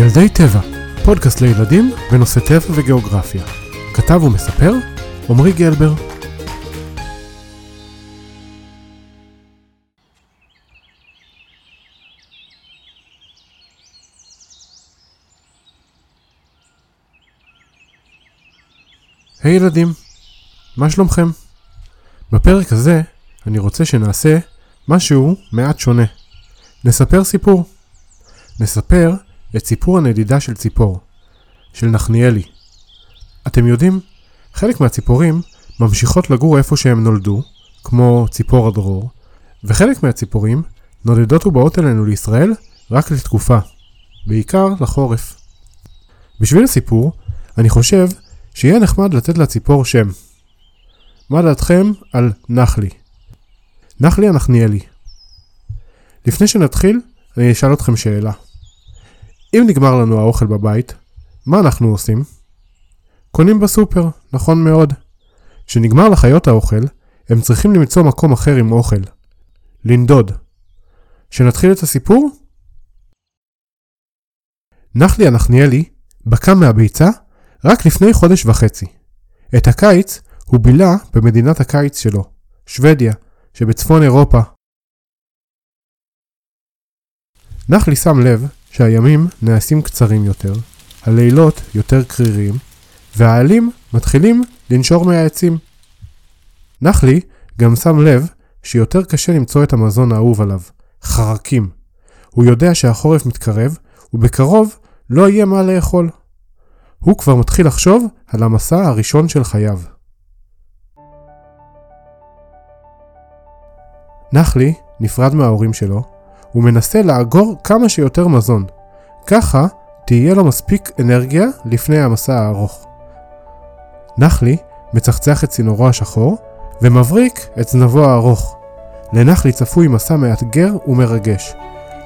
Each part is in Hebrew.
ילדי טבע, פודקאסט לילדים בנושא טבע וגיאוגרפיה. כתב ומספר, עמרי גלבר. היי hey ילדים, מה שלומכם? בפרק הזה אני רוצה שנעשה משהו מעט שונה. נספר סיפור. נספר את סיפור הנדידה של ציפור, של נחניאלי. אתם יודעים, חלק מהציפורים ממשיכות לגור איפה שהם נולדו, כמו ציפור הדרור, וחלק מהציפורים נודדות ובאות אלינו לישראל רק לתקופה, בעיקר לחורף. בשביל הסיפור, אני חושב שיהיה נחמד לתת לציפור שם. מה דעתכם על נחלי? נחלי הנחניאלי. לפני שנתחיל, אני אשאל אתכם שאלה. אם נגמר לנו האוכל בבית, מה אנחנו עושים? קונים בסופר, נכון מאוד. כשנגמר לחיות האוכל, הם צריכים למצוא מקום אחר עם אוכל. לנדוד. שנתחיל את הסיפור? נחלי הנחניאלי בקע מהביצה רק לפני חודש וחצי. את הקיץ הוא בילה במדינת הקיץ שלו, שוודיה, שבצפון אירופה. נחלי שם לב שהימים נעשים קצרים יותר, הלילות יותר קרירים, והעלים מתחילים לנשור מהעצים. נחלי גם שם לב שיותר קשה למצוא את המזון האהוב עליו, חרקים. הוא יודע שהחורף מתקרב, ובקרוב לא יהיה מה לאכול. הוא כבר מתחיל לחשוב על המסע הראשון של חייו. נחלי נפרד מההורים שלו, ומנסה לאגור כמה שיותר מזון. ככה תהיה לו מספיק אנרגיה לפני המסע הארוך. נחלי מצחצח את צינורו השחור ומבריק את זנבו הארוך. לנחלי צפוי מסע מאתגר ומרגש.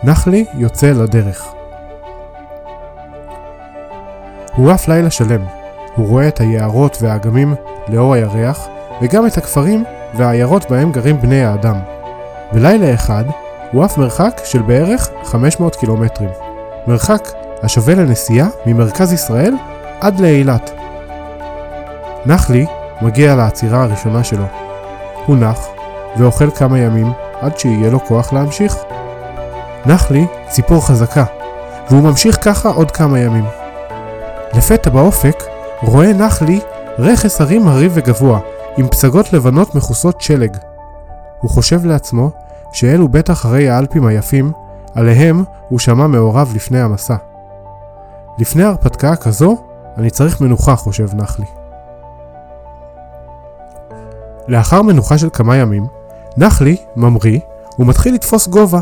נחלי יוצא לדרך. הוא עף לילה שלם. הוא רואה את היערות והאגמים לאור הירח, וגם את הכפרים והעיירות בהם גרים בני האדם. בלילה אחד הוא עף מרחק של בערך 500 קילומטרים. מרחק השווה לנסיעה ממרכז ישראל עד לאילת. נחלי מגיע לעצירה הראשונה שלו. הוא נח ואוכל כמה ימים עד שיהיה לו כוח להמשיך. נחלי ציפור חזקה, והוא ממשיך ככה עוד כמה ימים. לפתע באופק רואה נחלי רכס הרים הריב וגבוה, עם פסגות לבנות מכוסות שלג. הוא חושב לעצמו שאלו בטח הרי האלפים היפים, עליהם הוא שמע מעורב לפני המסע. לפני הרפתקה כזו, אני צריך מנוחה, חושב נחלי. לאחר מנוחה של כמה ימים, נחלי ממריא ומתחיל לתפוס גובה.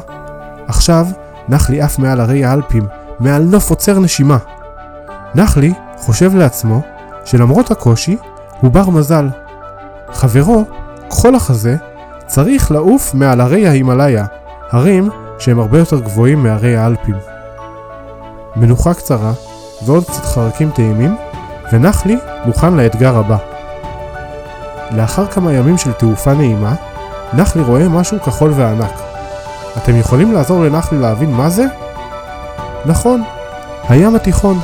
עכשיו, נחלי עף מעל הרי האלפים, מעל נוף עוצר נשימה. נחלי חושב לעצמו שלמרות הקושי, הוא בר מזל. חברו, כחול החזה, צריך לעוף מעל הרי ההימאליה, הרים שהם הרבה יותר גבוהים מהרי האלפים. מנוחה קצרה ועוד קצת חרקים טעימים, ונחלי מוכן לאתגר הבא. לאחר כמה ימים של תעופה נעימה, נחלי רואה משהו כחול וענק. אתם יכולים לעזור לנחלי להבין מה זה? נכון, הים התיכון.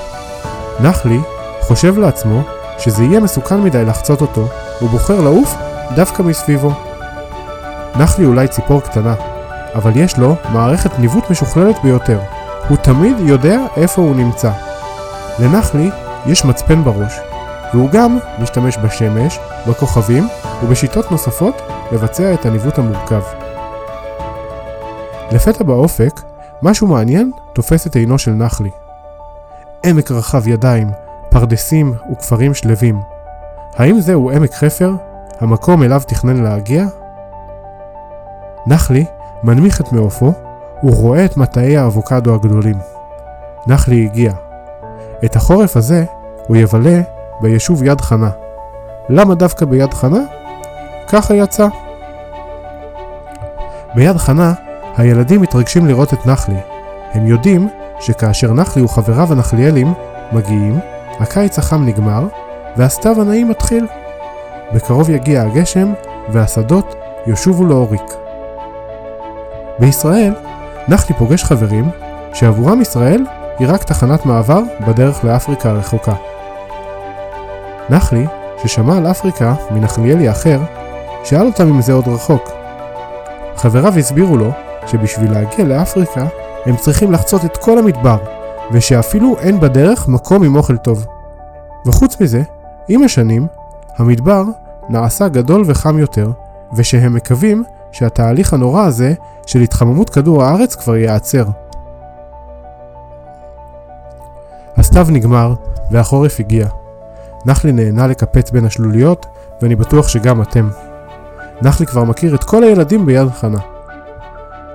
נחלי חושב לעצמו שזה יהיה מסוכן מדי לחצות אותו, ובוחר לעוף דווקא מסביבו. נחלי אולי ציפור קטנה, אבל יש לו מערכת ניווט משוכללת ביותר. הוא תמיד יודע איפה הוא נמצא. לנחלי יש מצפן בראש, והוא גם משתמש בשמש, בכוכבים ובשיטות נוספות לבצע את הניווט המורכב. לפתע באופק, משהו מעניין תופס את עינו של נחלי. עמק רחב ידיים, פרדסים וכפרים שלווים. האם זהו עמק חפר, המקום אליו תכנן להגיע? נחלי מנמיך את מעופו, הוא רואה את מטעי האבוקדו הגדולים. נחלי הגיע. את החורף הזה הוא יבלה ביישוב יד חנה. למה דווקא ביד חנה? ככה יצא. ביד חנה הילדים מתרגשים לראות את נחלי. הם יודעים שכאשר נחלי וחבריו הנחליאלים מגיעים, הקיץ החם נגמר והסתיו הנעים מתחיל. בקרוב יגיע הגשם והשדות ישובו לעוריק. בישראל, נחלי פוגש חברים שעבורם ישראל היא רק תחנת מעבר בדרך לאפריקה הרחוקה. נחלי, ששמע על אפריקה מנחליאלי אחר, שאל אותם אם זה עוד רחוק. חבריו הסבירו לו שבשביל להגיע לאפריקה הם צריכים לחצות את כל המדבר, ושאפילו אין בדרך מקום עם אוכל טוב. וחוץ מזה, עם השנים, המדבר נעשה גדול וחם יותר, ושהם מקווים שהתהליך הנורא הזה של התחממות כדור הארץ כבר ייעצר. הסתיו נגמר והחורף הגיע. נחלי נהנה לקפץ בין השלוליות, ואני בטוח שגם אתם. נחלי כבר מכיר את כל הילדים ביד חנה.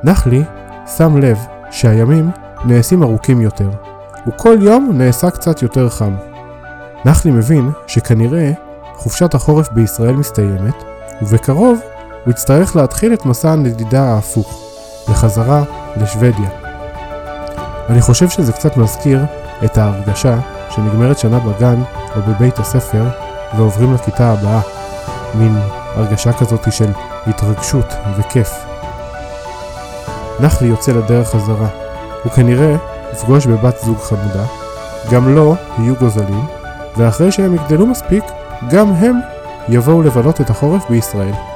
נחלי שם לב שהימים נעשים ארוכים יותר, וכל יום נעשה קצת יותר חם. נחלי מבין שכנראה חופשת החורף בישראל מסתיימת, ובקרוב הוא יצטרך להתחיל את מסע הנדידה ההפוך, בחזרה לשוודיה. אני חושב שזה קצת מזכיר את ההרגשה שנגמרת שנה בגן או בבית הספר ועוברים לכיתה הבאה. מין הרגשה כזאת של התרגשות וכיף. נחלי יוצא לדרך חזרה. הוא כנראה יפגוש בבת זוג חמודה, גם לו יהיו גוזלים, ואחרי שהם יגדלו מספיק, גם הם יבואו לבלות את החורף בישראל.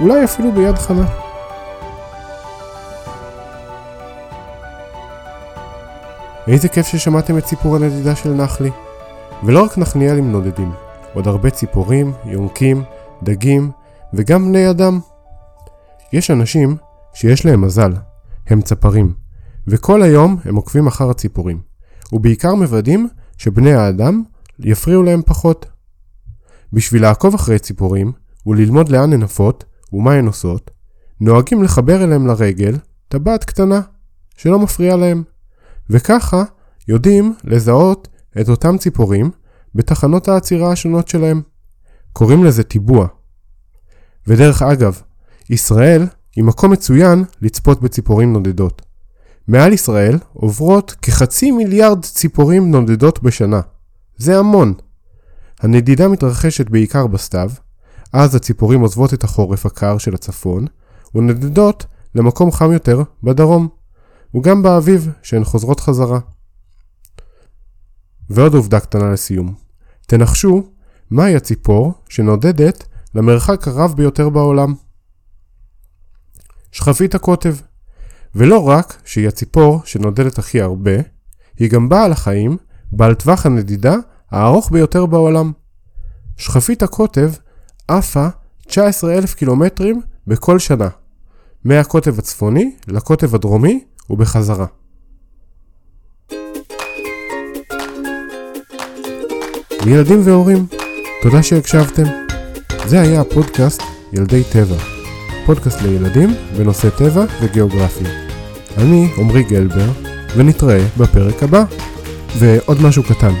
אולי אפילו ביד חנה. איזה כיף ששמעתם את סיפור הנדידה של נחלי. ולא רק נחליאלים נודדים, עוד הרבה ציפורים, יונקים, דגים וגם בני אדם. יש אנשים שיש להם מזל, הם צפרים, וכל היום הם עוקבים אחר הציפורים, ובעיקר מוודאים שבני האדם יפריעו להם פחות. בשביל לעקוב אחרי ציפורים וללמוד לאן הן עפות ומה הן עושות, נוהגים לחבר אליהם לרגל טבעת קטנה שלא מפריעה להם, וככה יודעים לזהות את אותם ציפורים בתחנות העצירה השונות שלהם. קוראים לזה טיבוע. ודרך אגב, ישראל היא מקום מצוין לצפות בציפורים נודדות. מעל ישראל עוברות כחצי מיליארד ציפורים נודדות בשנה. זה המון. הנדידה מתרחשת בעיקר בסתיו, אז הציפורים עוזבות את החורף הקר של הצפון, ונדדות למקום חם יותר בדרום, וגם באביב, שהן חוזרות חזרה. ועוד עובדה קטנה לסיום. תנחשו מהי הציפור שנודדת למרחק הרב ביותר בעולם. שכפית הקוטב. ולא רק שהיא הציפור שנודדת הכי הרבה, היא גם בעל החיים בעל טווח הנדידה הארוך ביותר בעולם. שכפית הקוטב עפה 19,000 קילומטרים בכל שנה, מהקוטב הצפוני לקוטב הדרומי ובחזרה. ילדים והורים, תודה שהקשבתם. זה היה הפודקאסט ילדי טבע, פודקאסט לילדים בנושא טבע וגיאוגרפיה. אני עמרי גלבר, ונתראה בפרק הבא. ועוד משהו קטן,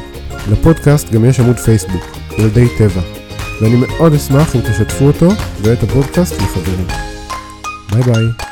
לפודקאסט גם יש עמוד פייסבוק, ילדי טבע, ואני מאוד אשמח אם תשתפו אותו ואת הפודקאסט לחברים. ביי ביי.